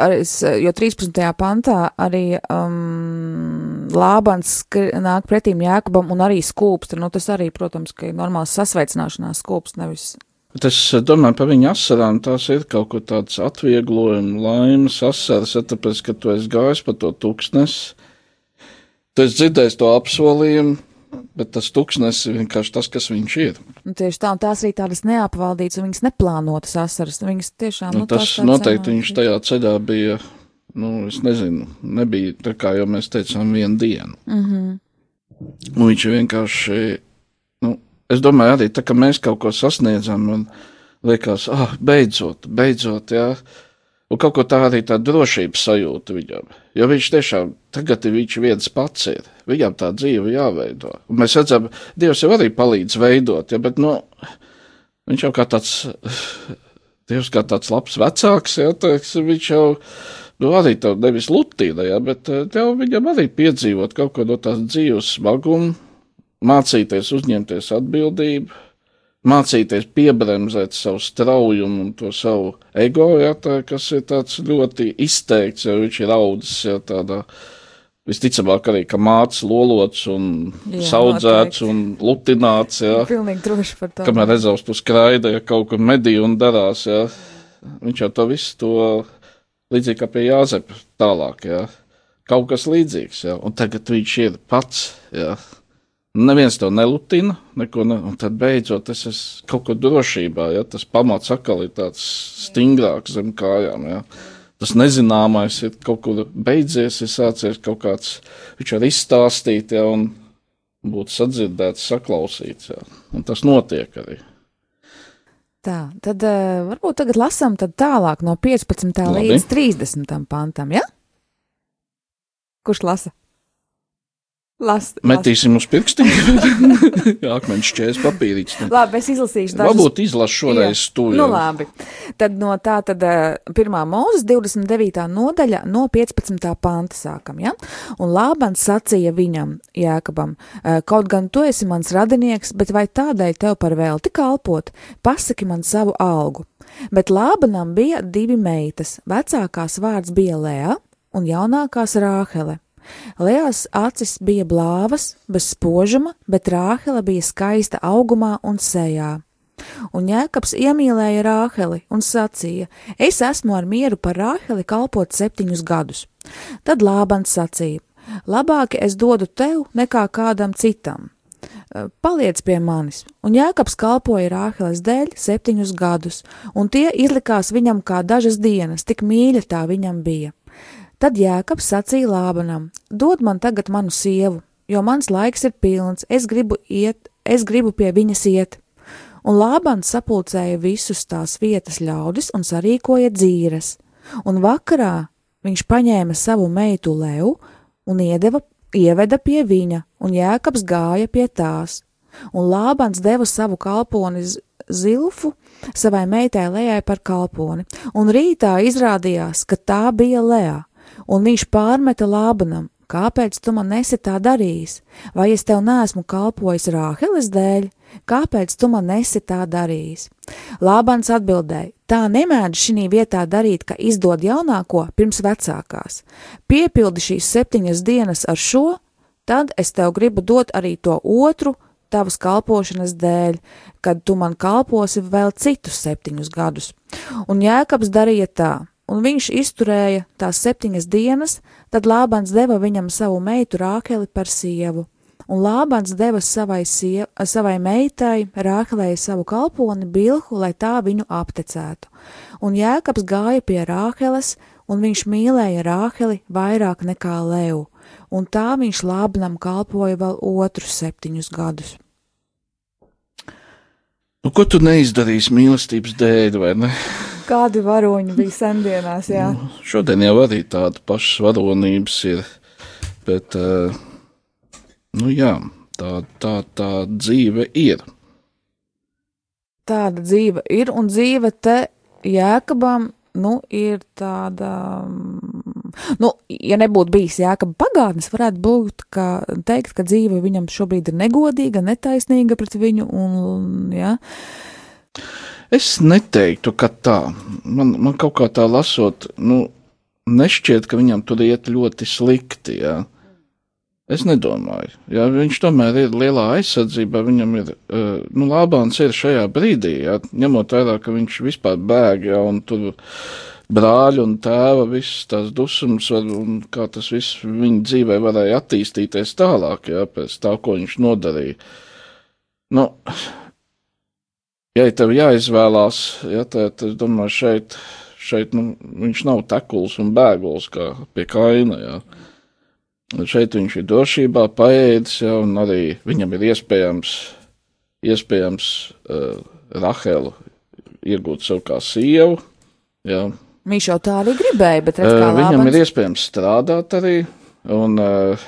jo 13. pantā arī um, Lābans nāk pretīm Jēkabam un arī skūpst. Nu, tas arī, protams, ka ir normāls sasveicināšanās skūpst, nevis. Bet es domāju par viņu asarām, tās ir kaut kur tāds atvieglojums, laimes asaras, tāpēc, ka tu esi gājis pa to tūkstnesi. Tu esi dzirdējis to apsolījumu, bet tas tūkstnesis ir vienkārši tas, kas viņš ir. Nu, tieši tā, un tās arī tādas neapvaldītas, un viņas neplānotas asaras. Viņas tiešām, nu, nu tas noteikti viņš tajā ceļā bija, nu, es nezinu, nebija tā kā jau mēs teicām vienu dienu. Mm -hmm. Un viņš vienkārši, nu, es domāju arī tā, ka mēs kaut ko sasniedzam, un, liekas, ah, beidzot, beidzot, jā. Un kaut ko tā arī tā drošības sajūta viņam. Jo viņš tiešām tagad ir viņš viens pats ir. Viņam tā dzīve jāveido. Un mēs redzam, Dievs jau arī palīdz veidot, ja, bet, nu, viņš jau kā tāds, Dievs kā tāds labs vecāks, ja, teiks, viņš jau, nu, arī tev nevis lutīna, ja, bet ļauj viņam arī piedzīvot kaut ko no tās dzīves smaguma, mācīties uzņemties atbildību mācīties piebremzēt savu straujumu un to savu ego, ja, tā, kas ir tāds ļoti izteikts, jo viņš ir audzis ja, tādā. Visticamāk, arī ka mācis lolots un jā, saudzēts noteikti. un lutināts. Jā. (laughs) Pilnīgi droši par to. Kamēr redzams, tu skraida, ja kaut kur medī un darās, jā. Viņš jau to visu to līdzīgi kā pie Jāzepa tālāk, jā. Kaut kas līdzīgs, jā. Un tagad viņš ir pats, jā Neviens to nelutina, neko ne, un tad beidzot es esmu kaut kur drošībā, ja tas pamats atkal ir tāds stingrāks zem kājām. Ja. Tas nezināmais ir kaut kur beidzies, ir sācies kaut kāds, viņš var izstāstīt, ja, un būt sadzirdēts, saklausīts, ja. un tas notiek arī. Tā, tad uh, varbūt tagad lasām tālāk no 15. Labi. līdz 30. pantam, ja? Kurš lasa? Last, Metīsim last. uz pirkstiem. (laughs) Jā, akmeņš šķērs papīrīts. Labi, es izlasīšu dažus. Varbūt izlašu šoreiz to. Nu, labi. Tad no tā tad pirmā mūzes 29. nodaļa no 15. panta sākam, ja? Un Lābans sacīja viņam, Jēkabam, kaut gan tu esi mans radinieks, bet vai tādēļ tev par velti kalpot? Pasaki man savu algu. Bet Lābanam bija divi meitas, vecākās vārds bija Lea un jaunākās Rāhele. Lejas acis bija blāvas, bez spožuma, bet Rāhele bija skaista augumā un sejā. Un Jēkabs iemīlēja Rāheli un sacīja: Es esmu ar mieru par Rāheli kalpot septiņus gadus. Tad Lābans sacīja: Labāk es dodu tev nekā kādam citam. Paliec pie manis, un Jēkabs kalpoja Rāheles dēļ septiņus gadus, un tie izlikās viņam kā dažas dienas, tik mīļa tā viņam bija. Tad Jēkabs sacīja Lābanam: Dod man tagad manu sievu, jo mans laiks ir pilns, es gribu iet, es gribu pie viņas iet. Un Lābans sapulcēja visus tās vietas ļaudis un sarīkoja dzīves, un vakarā viņš paņēma savu meitu Leju un iedeva, ieveda pie viņa, un Jēkabs gāja pie tās. Un Lābans deva savu kalponi Zilfu savai meitai Lejai par kalponi, un rītā izrādījās, ka tā bija Lejā un viņš pārmeta Lābanam, kāpēc tu man nesi tā darījis, vai es tev neesmu kalpojis Rāheles dēļ, kāpēc tu man nesi tā darījis? Lābans atbildēja, tā nemēdz šī vietā darīt, ka izdod jaunāko pirms vecākās. Piepildi šīs septiņas dienas ar šo, tad es tev gribu dot arī to otru, tavas kalpošanas dēļ, kad tu man kalposi vēl citus septiņus gadus. Un Jēkabs darīja tā, un viņš izturēja tās septiņas dienas, tad Lābans deva viņam savu meitu Rākeli par sievu, un Lābans deva savai, siev, savai meitai Rākelei savu kalponi Bilhu, lai tā viņu aptecētu. Un Jēkabs gāja pie Rākeles, un viņš mīlēja Rākeli vairāk nekā Leju, un tā viņš Lābanam kalpoja vēl otrus septiņus gadus. Nu, ko tu neizdarīsi mīlestības dēļ, vai ne? Kādi varoņi bija sendienās, jā? Nu, šodien jau arī tāda pašas varonības ir, bet, uh, nu jā, tā, tā, tā dzīve ir. Tāda dzīve ir, un dzīve te Jēkabam, nu, ir tāda, nu, ja nebūtu bijis Jēkaba pagātnes, varētu būt, ka teikt, ka dzīve viņam šobrīd ir negodīga, netaisnīga pret viņu, un. Ja. Es neteiktu, ka tā. Man, man kaut kā tā lasot, nu, nešķiet, ka viņam tur iet ļoti slikti. Jā. Es nedomāju. Jā, viņš tomēr ir lielā aizsardzībā. Viņam ir, uh, nu, Lābāns ir šajā brīdī, jā, ņemot vērā, ka viņš vispār bēg, jā, un tur brāļa un tēva visas tās dusmas, var, un kā tas viss viņa dzīvē varēja attīstīties tālāk, jā, pēc tā, ko viņš nodarīja. Nu, ja tev jāizvēlās, ja, tad es domāju, šeit, šeit nu, viņš nav tekuls un bēgls kā pie kaina. Ja. Šeit viņš ir drošībā, paēdis, ja, un arī viņam ir iespējams, iespējams uh, Rahelu iegūt sev kā sievu. Jā. Viņš jau tā arī gribēja, bet redz, Uh, viņam ir iespējams strādāt arī, un, uh,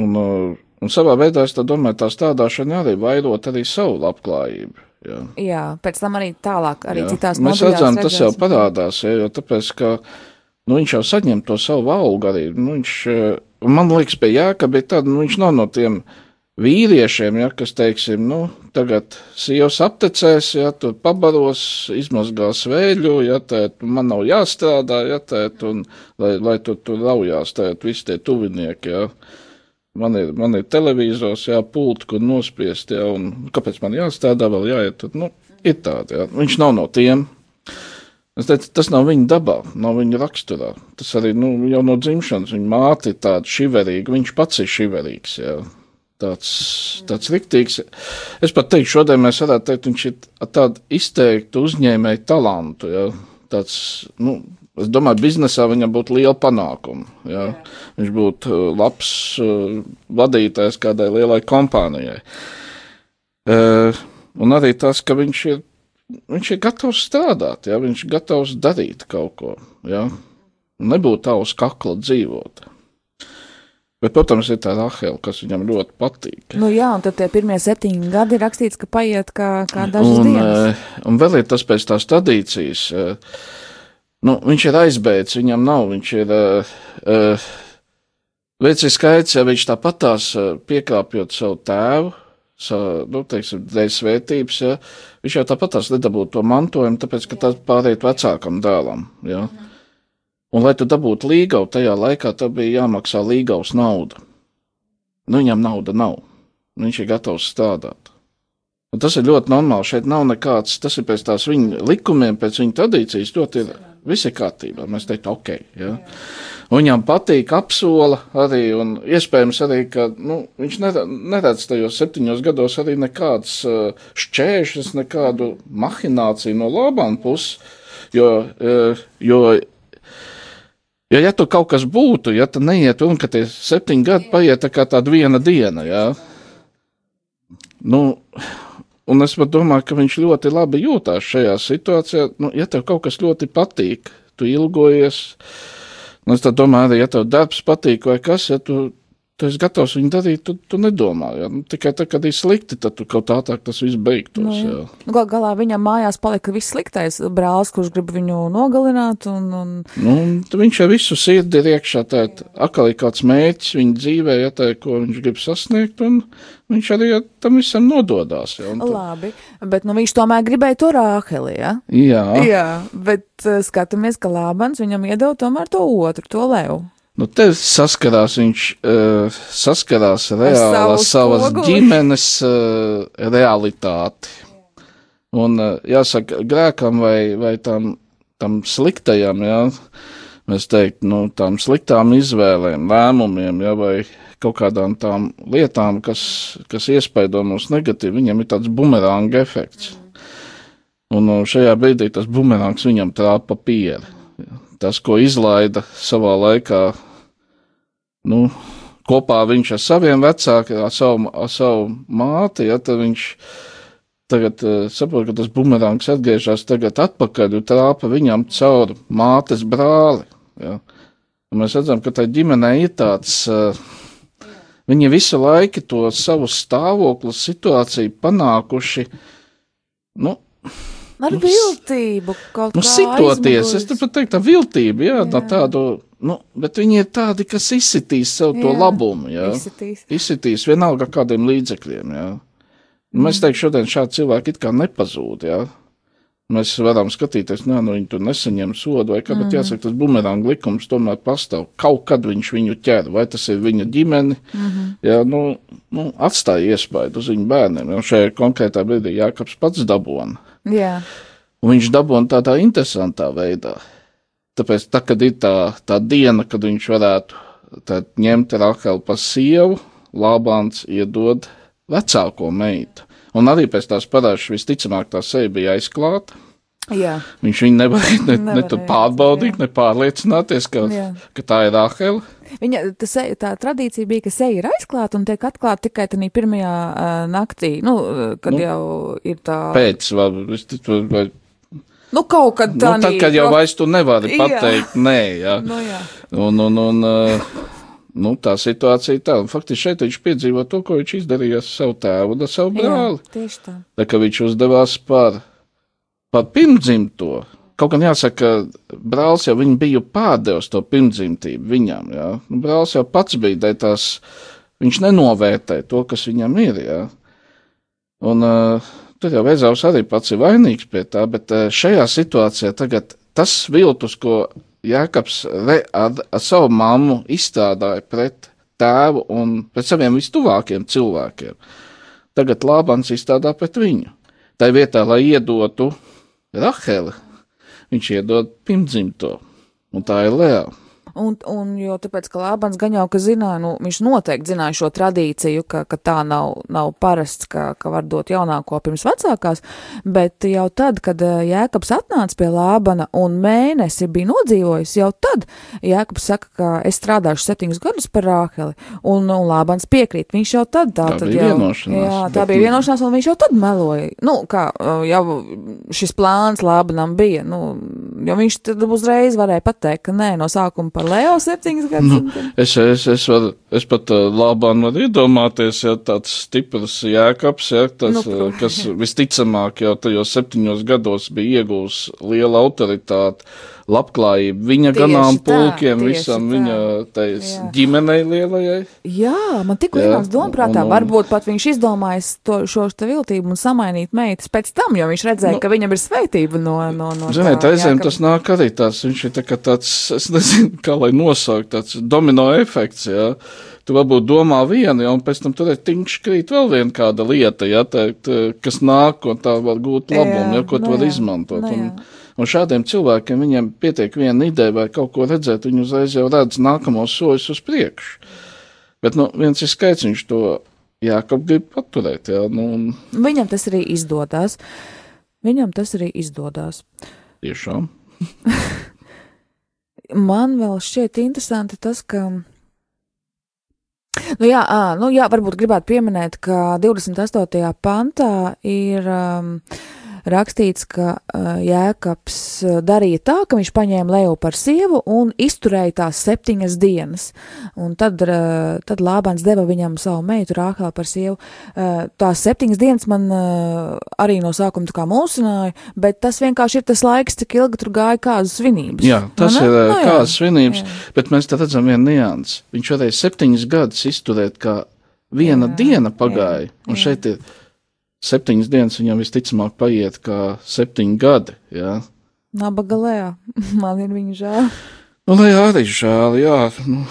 un, uh, un savā veidā es tā domāju, tā strādāšana arī vairot arī savu labklājību. Jā. Jā, pēc tam arī tālāk, arī Jā. citās Mēs redzam, tas jau redzēsim. parādās, ja, jo tāpēc, ka nu, viņš jau saņem to savu algu arī. Nu, viņš, eh, man liekas, pie Jāka bija tāda, nu, viņš nav no tiem vīriešiem, ja, kas, teiksim, nu, tagad sievas aptecēs, ja, tur pabaros, izmazgās vēļu, ja, tēt, man nav jāstrādā, ja, tēt, un lai, lai tur, tur raujās, tēt, visi tie tuvinieki, ja. Man ir, man ir televizors, jā, pulti, kur nospiest, jā, un kāpēc man jāstrādā, vēl jāiet, tur, nu, ir tāda, jā. Viņš nav no tiem. Es teicu, tas nav viņa dabā, nav viņa raksturā. Tas arī nu, jau no dzimšanas viņa māte ir tāda šiverīga, viņš pats ir šiverīgs. Jā. Tāds, tāds riktīgs. Es pat teiktu, šodien mēs varētu teikt, viņš ir ar tādu izteiktu uzņēmēju talantu. Jā. Tāds, nu, es domāju, biznesā viņam būtu liela panākuma. Jā. Viņš būtu uh, labs uh, vadītājs kādai lielai kompānijai. Uh, un arī tas, ka viņš ir viņš ir gatavs strādāt, ja? viņš ir gatavs darīt kaut ko. Ja? Nebūt tā uz kakla dzīvot. Bet, protams, ir tā Rahela, kas viņam ļoti patīk. Nu jā, un tad tie pirmie septiņi gadi ir rakstīts, ka paiet kā, kā dažas Un, dienas. eh, un vēl ir tas pēc tās tradīcijas. eh, Nu, viņš ir aizbēdzis, viņam nav. Viņš ir. Uh, uh, Veids ir skaidrs, ja viņš tāpatās uh, piekrāpjot savu tēvu, savu, nu, teiksim, dēļ svētības, ja, viņš jau tāpatās nedabūtu to mantojumu, tāpēc, ka tas pāriet vecākam dēlam. Ja. Un, lai tu dabūtu līgavu, tajā laikā tev bija jāmaksā līgavas nauda. Nu, viņam nauda nav. Viņš ir gatavs strādāt. Un tas ir ļoti normāli. Šeit nav nekāds, tas ir pēc tās viņa likumiem, pēc viņa tradīcijas. Ļoti ir viss ir kārtībā. Mēs teiktu, ok. Ja. Viņam patīk, apsola arī, un iespējams arī, ka nu, viņš neredz, tajos septiņos gados arī nekādas šķēršļus, nekādu mahināciju no labām puses. Jo, jo, jo, ja tur kaut kas būtu, ja tad neiet un ka tie septiņi gadi paiet tā kā tāda viena diena, jā. Nu, un es domāju, ka viņš ļoti labi jūtās šajā situācijā. Nu, ja tev kaut kas ļoti patīk, tu ilgojies, nu, es domāju, arī, ja tev darbs patīk vai kas, ja tu, tu esi gatavs viņu darīt, tu, tu nedomā, ja? nu, tikai tad, kad ir slikti, tad tu kaut ātrāk tas viss beigtos, Nu. Nu, gal galā viņam mājās palika viss sliktais brālis, kurš grib viņu nogalināt. Un, un, Nu, un viņš ar visu sirdi ir iekšā, tā atkal ir kāds mērķis viņa dzīvē, ja tā ir, ko viņš grib sasniegt, un viņš arī ja, tam visam nododās. Ja, tu- labi, bet nu, viņš tomēr gribēja to rāheli. Ja? jā, Jā, bet uh, skatāmies, ka Lābans viņam iedod tomēr to otru, to levu. Nu te saskarās viņš, uh, saskarās ar savas spoguli. (laughs) ģimenes uh, realitāti. Un uh, jāsaka, grēkam vai, vai tam, tam sliktajam, jā, mēs teikt, nu, tām sliktām izvēlēm, lēmumiem, jā, vai kaut kādām tām lietām, kas, kas iespaido mūs negatīvi, viņam ir tāds bumeranga efekts. Un uh, šajā brīdī tas bumerangs viņam trāpa pieri. Tas, ko izlaida savā laikā, nu, kopā viņš ar saviem vecākiem, ar savu, ar savu māti, ja, tad viņš tagad uh, saprot, ka tas bumerangs atgriežas tagad atpakaļ un trāpa viņam caur mātes brāli. Ja. Un mēs redzam, ka tā ģimenē ir tāds, uh, viņi visu laiku to savu stāvokli, situāciju panākuši, nu, Ar Nu, viltību kaut Nu, kā sitoties, es aizmugurēs. pat teiktu, tā viltība, jā, jā. Tādu, nu, bet viņi ir tādi, kas izsitīs sev to Jā, labumu, jā. Izsitīs. Izsitīs vienalga kādiem līdzekļiem, jā. Un Mēs teiktu, šodien šādi cilvēki it kā nepazūd, jā. Mēs varam skatīties, nē, nu viņi tur nesaņem sodu vai kā, bet jāsaka, tas bumeranga likums tomēr pastāv. Kaut kad viņš viņu ķer, vai tas ir viņa ģimene, jā, nu, nu, atstāja iespaidu uz viņu bērniem. Un šajā konkrētā brīdī Jākaps pats dabona. Jā, Un viņš dabūna tādā interesantā veidā. Tāpēc, tā, kad ir tā, tā diena, kad viņš varētu ņemt Rahelu par sievu, Lābāns iedod vecāko meitu. Un arī pēc tās parāžas visticamāk tā seja bija aizklāta. jā. Viņš viņu nevarēja ne, ne Nevarēja, tur pārbaudīt, jā. ne pārliecināties, ka, Jā. ka tā ir Rahela. Viņa, se- tā tradīcija bija, ka seja ir aizklāta un tiek atklāta tikai tajā pirmajā uh, naktī, nu, kad nu, jau ir tā. Pēc, vai, vai Nu, kaut kad Nu, tā tad, kad jau vairs tu nevari pateikt, nē, jā. Nu, jā. Un, un, un, uh, nu, tā situācija tāda. Faktiski šeit viņš piedzīvo to, ko viņš izdarīja ar savu tēvu un ar savu brāli. Jā, tieši tā. Tā kā viņš uzdevās par, par pirmdzimto. Kaut gan jāsaka, ka brālis jau bija pārdevis to pirmdzimtību viņam. Jā. Nu, brālis jau pats bija dēļ tās, viņš nenovērtē to, kas viņam ir. Jā. Un uh, tur jau Vēzāvs arī pats ir vainīgs pie tā, bet uh, šajā situācijā tagad tas viltus, ko Jēkabs re, ar, ar savu mammu izstrādāja pret tēvu un pret saviem vistuvākiem cilvēkiem, tagad Lābans izstrādā pret viņu. Tā vietā, lai iedotu Raheli, viņš iedod pirmdzimto, un tā ir Lēja. Un, un jo tāpēc, ka Lābans gan jau, ka zināja, nu, viņš noteikti zināja šo tradīciju, ka, ka tā nav, nav parasts, ka, ka var dot jaunāko pirms vecākās, bet jau tad, kad eh, Jēkabs atnāca pie Lābana un mēnesi bija nodzīvojis, jau tad Jēkabs saka, ka es strādāšu septiņus gadus par Rāheli, un, un Lābans piekrīt, viņš jau tad tā, Tā tad bija jau, vienošanās, jā, tā bet- bija vienošanās, un viņš jau tad meloja, nu, kā jau šis plāns Lābanam bija, nu, jo viņš tad uzreiz varēja pateikt, ka nē, no sākuma par Leo septiņas gadus. Nu, es, es, es, var, es pat uh, labāk varu iedomāties, ja tāds stiprs jēkabs, ja, tas, Nu, protams. kas visticamāk jau tajos septiņos gados bija iegūs liela autoritāte, labklājību viņa Tieši ganām tā, pulkiem, tieši visam tā. viņa tais, Jā. ģimenei lielajai. Jā, man tikko Jā, ienāca doma prātā, un- un- varbūt pat viņš izdomājis to, šo te viltību un samainīt meitas pēc tam, jo viņš redzēja, Nu, ka viņam ir svētība no, no, no Ziniet, tā, jā, ka- tas nāk arī tāds, viņš ir tā kā tāds, es nezinu, kā lai nosaukt, tāds domino efekts, jā. Tu varbūt domā vienu, ja, un pēc tam tur ir tiņš krīt vēl viena kāda lieta, ja, tā, tā, kas nāk, un tā var gūt labumu, ja, ko tu nu var jā, izmantot. nu Un, jā. Un šādiem cilvēkiem viņiem pietiek viena ideja vai kaut ko redzēt, viņi uzreiz jau redz nākamos soļus uz priekšu. Bet, nu, viens ir skaits, viņš to Jākap grib paturēt, jā, nu, un Viņam tas arī izdodas. Viņam tas arī izdodas. tiešām. (laughs) Man vēl šķiet interesanti tas, ka. Nu jā, ā, nu jā, varbūt gribētu pieminēt, ka 28. pantā ir um, rakstīts, ka Jēkabs darīja tā, ka viņš paņēma Leju par sievu un izturēja tās septiņas dienas. Un tad, tad Lābans deva viņam savu meitu Rāhelu par sievu. Tās septiņas dienas man arī no sākuma tā kā mulsināja, bet tas vienkārši ir tas laiks, cik ilgi tur gāja kādas svinības. Jā, tas Vai ne? ir Nu nu, jā. kāds svinības, jā. bet mēs te redzam vienu niansu. Viņš varēja septiņus gadus izturēt, kā viena Jā, jā, diena jā, pagāja, un jā. šeit ir septiņas dienas, viņam visticamāk paiet kā septiņi gadi. Jā. Nabaga Lējā. (laughs) Man ir viņa žēl. Nu, lai arī žēl, jā, nu,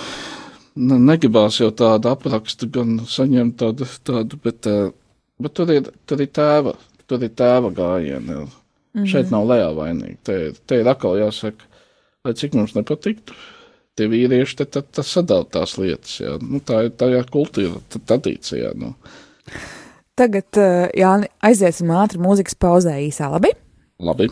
ne, negribās jau tādu aprakstu gan saņemt tādu, tādu bet, eh, bet tur ir, tur ir tēva, tur ir tēva gājieni. Mm -hmm. Šeit nav lejā vainīgi. Te, te ir atkal jāsaka, lai cik mums nepatiktu. Tie vīrieši te, te, te sadala tās lietas, jā. Nu, tā ir tajā kultūra, tā tradīcijā, nu. Tagad, uh, Jāni, aiziesim ātri mūzikas pauzē īsā labi. Labi.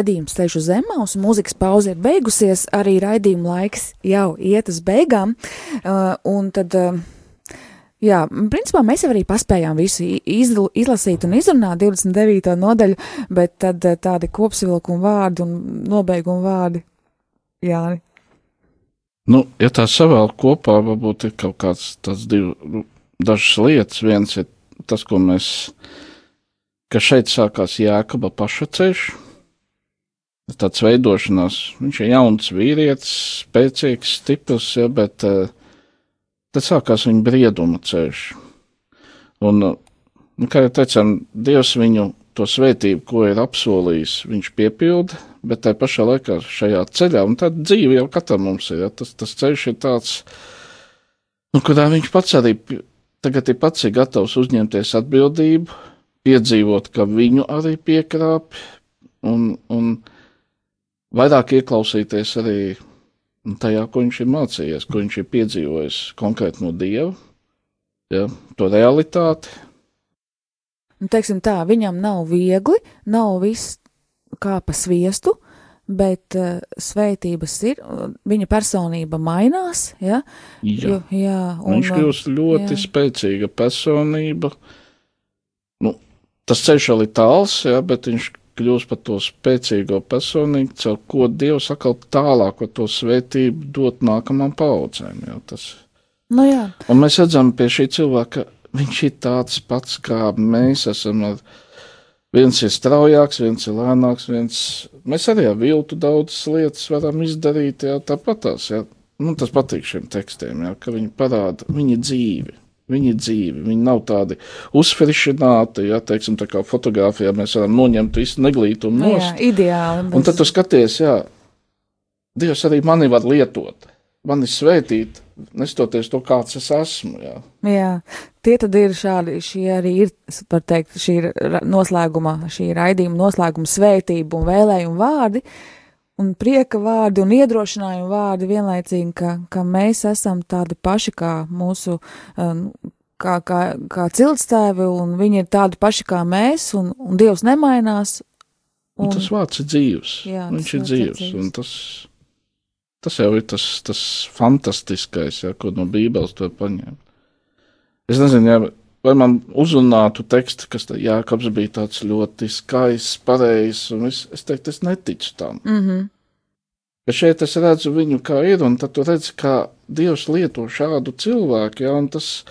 Radījums ceļš uz zemes, mūzikas pauze ir beigusies, arī raidījuma laiks jau iet uz beigām. Uh, un tad, uh, jā, principā mēs jau arī paspējām visu i- izl izlasīt un izrunāt 29. nodaļu, bet tad uh, tādi kopsavilkuma vārdi un nobeiguma vārdi. Jā, Nu, ja tā savēl kopā, varbūt ir kaut kāds tāds div, nu, dažas lietas. Viens ir tas, ko mēs, ka šeit sākās Jēkaba paša ceļš. Tāds veidošanās, viņš ir jauns vīrietis, spēcīgs, stiprs, ja, bet uh, tad sākās viņa brieduma ceļš. Un, uh, nu, kā jau teicām, Dievs viņu to svētību, ko ir apsolījis, viņš piepilda, bet tajā pašā laikā šajā ceļā, un tāda dzīve jau katram mums ir, ja, tas, tas ceļš ir tāds, nu, kurā viņš pats arī tagad ir pats ir gatavs uzņemties atbildību, piedzīvot, ka viņu arī piekrāp, un, un vairāk ieklausīties arī tajā, ko viņš ir mācījies, ko viņš ir piedzīvojis konkrēti no Dieva, ja, to realitāti, nu, teiksim tā, viņam nav viegli, nav viss kā pa sviestu, bet uh, svētības ir, viņa personība mainās, ja? Jā. Jo, jā un, Viņš kļūst ļoti jā. spēcīga personība. Nu, tas ceļš vēl ir tāls, jā, bet viņš kļūst par to spēcīgo personību, caur ko Dievs atkal tālāk to svētību dot nākamām paudzēm. Nu jā, Un mēs redzam pie šī cilvēka, viņš ir tāds pats, kā mēs esam. Viens ir straujāks, viens ir lēnāks, viens. Mēs arī ar viltu daudzas lietas varam izdarīt, jā, tāpat tās. Jā. Nu, tas patīk šiem tekstiem, jā, ka viņi parāda, viņi ir dzīvi. Viņi dzīvi, viņi nav tādi uzfrišināti, ja teiksim, tā kā fotografijā mēs varam noņemt visu neglītumu nu, jā nost. ideāli. Un tad tu skaties, jā, Dievs arī mani var lietot, mani svētīt, nestoties to, kāds es esmu. Jā. Jā, tie tad ir šādi, šie arī ir, var teikt, šī ir noslēguma, šī raidījuma noslēguma svētība un vēlējuma vārdi, un prieka vārdi un iedrošinājuma vārdi vienlaicīgi, ka, ka mēs esam tādi paši kā mūsu, um, kā, kā, kā ciltstēvi, un viņi ir tādi paši kā mēs, un, un Dievs nemainās. Un Un, tas vārds ir dzīves. Jā, Viņš ir vārds ir dzīves. un Tas, tas jau ir tas, tas fantastiskais, ja, ko no Bībeles var paņemt. Es nezinu, ja, vai man uzrunātu tekstu, kas tā Jākabs bija tāds ļoti skaists, pareizs, un es, es teiktu, es neticu tam. mm -hmm, Bet šeit es redzu viņu kā ir, un tad tu redzi, kā Dievs lieto šādu cilvēku, ja, un tas,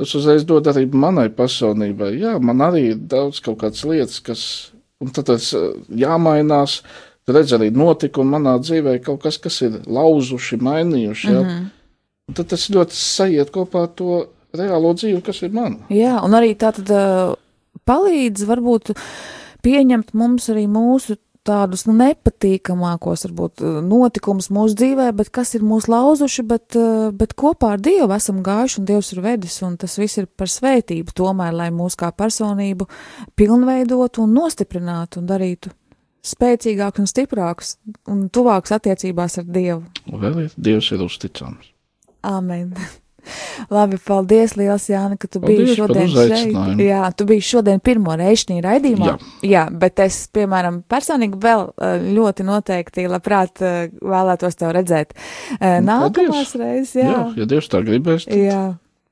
tas uzreiz dod arī manai personībai. Jā, man arī ir daudz kaut kādas lietas, kas, un tad tas eh, jāmainās. Tu redz arī notikumu manā dzīvē, kaut kas, kas ir lauzuši, mainījuši. Ja? Mm. -hmm. Tad tas ļoti sajiet kopā ar to reālo dzīvi, kas ir mana. Jā, un arī tā tad palīdz varbūt pieņemt mums arī mūsu tādus nu, nepatīkamākos, varbūt, notikumus mūsu dzīvē, bet kas ir mūsu lauzuši, bet, bet kopā ar Dievu esam gājuši un Dievs ir vedis, un tas viss ir par svētību, tomēr, lai mūs kā personību pilnveidotu un nostiprinātu un darītu spēcīgāks un stiprāks un tuvāks attiecībās ar Dievu. Vēl ir Dievs ir uzticams. Amen. (laughs) (laughs) Labi, paldies, Lielas Jāna, ka tu Paldies biji šodien uzaicinājumu. Jā, tu biji šodien pirmo reizi šī raidījumā. Jā. Jā, bet es, piemēram, personīgi vēl eh, ļoti noteikti labprāt eh, vēlētos tev redzēt eh, Nu, nākamās paldies. reizes. Jā, Jā. ja Dievs tā gribēs, tad Jā.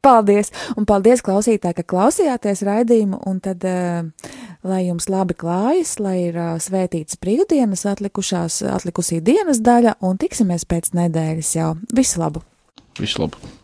Paldies! Un paldies, klausītāji, ka klausījāties raidījumu. Un tad, lai jums labi klājas, lai ir svētītas brīvdienas, atlikušās, atlikusī dienas daļa, un tiksimies pēc nedēļas jau. Visu labu! visu labu!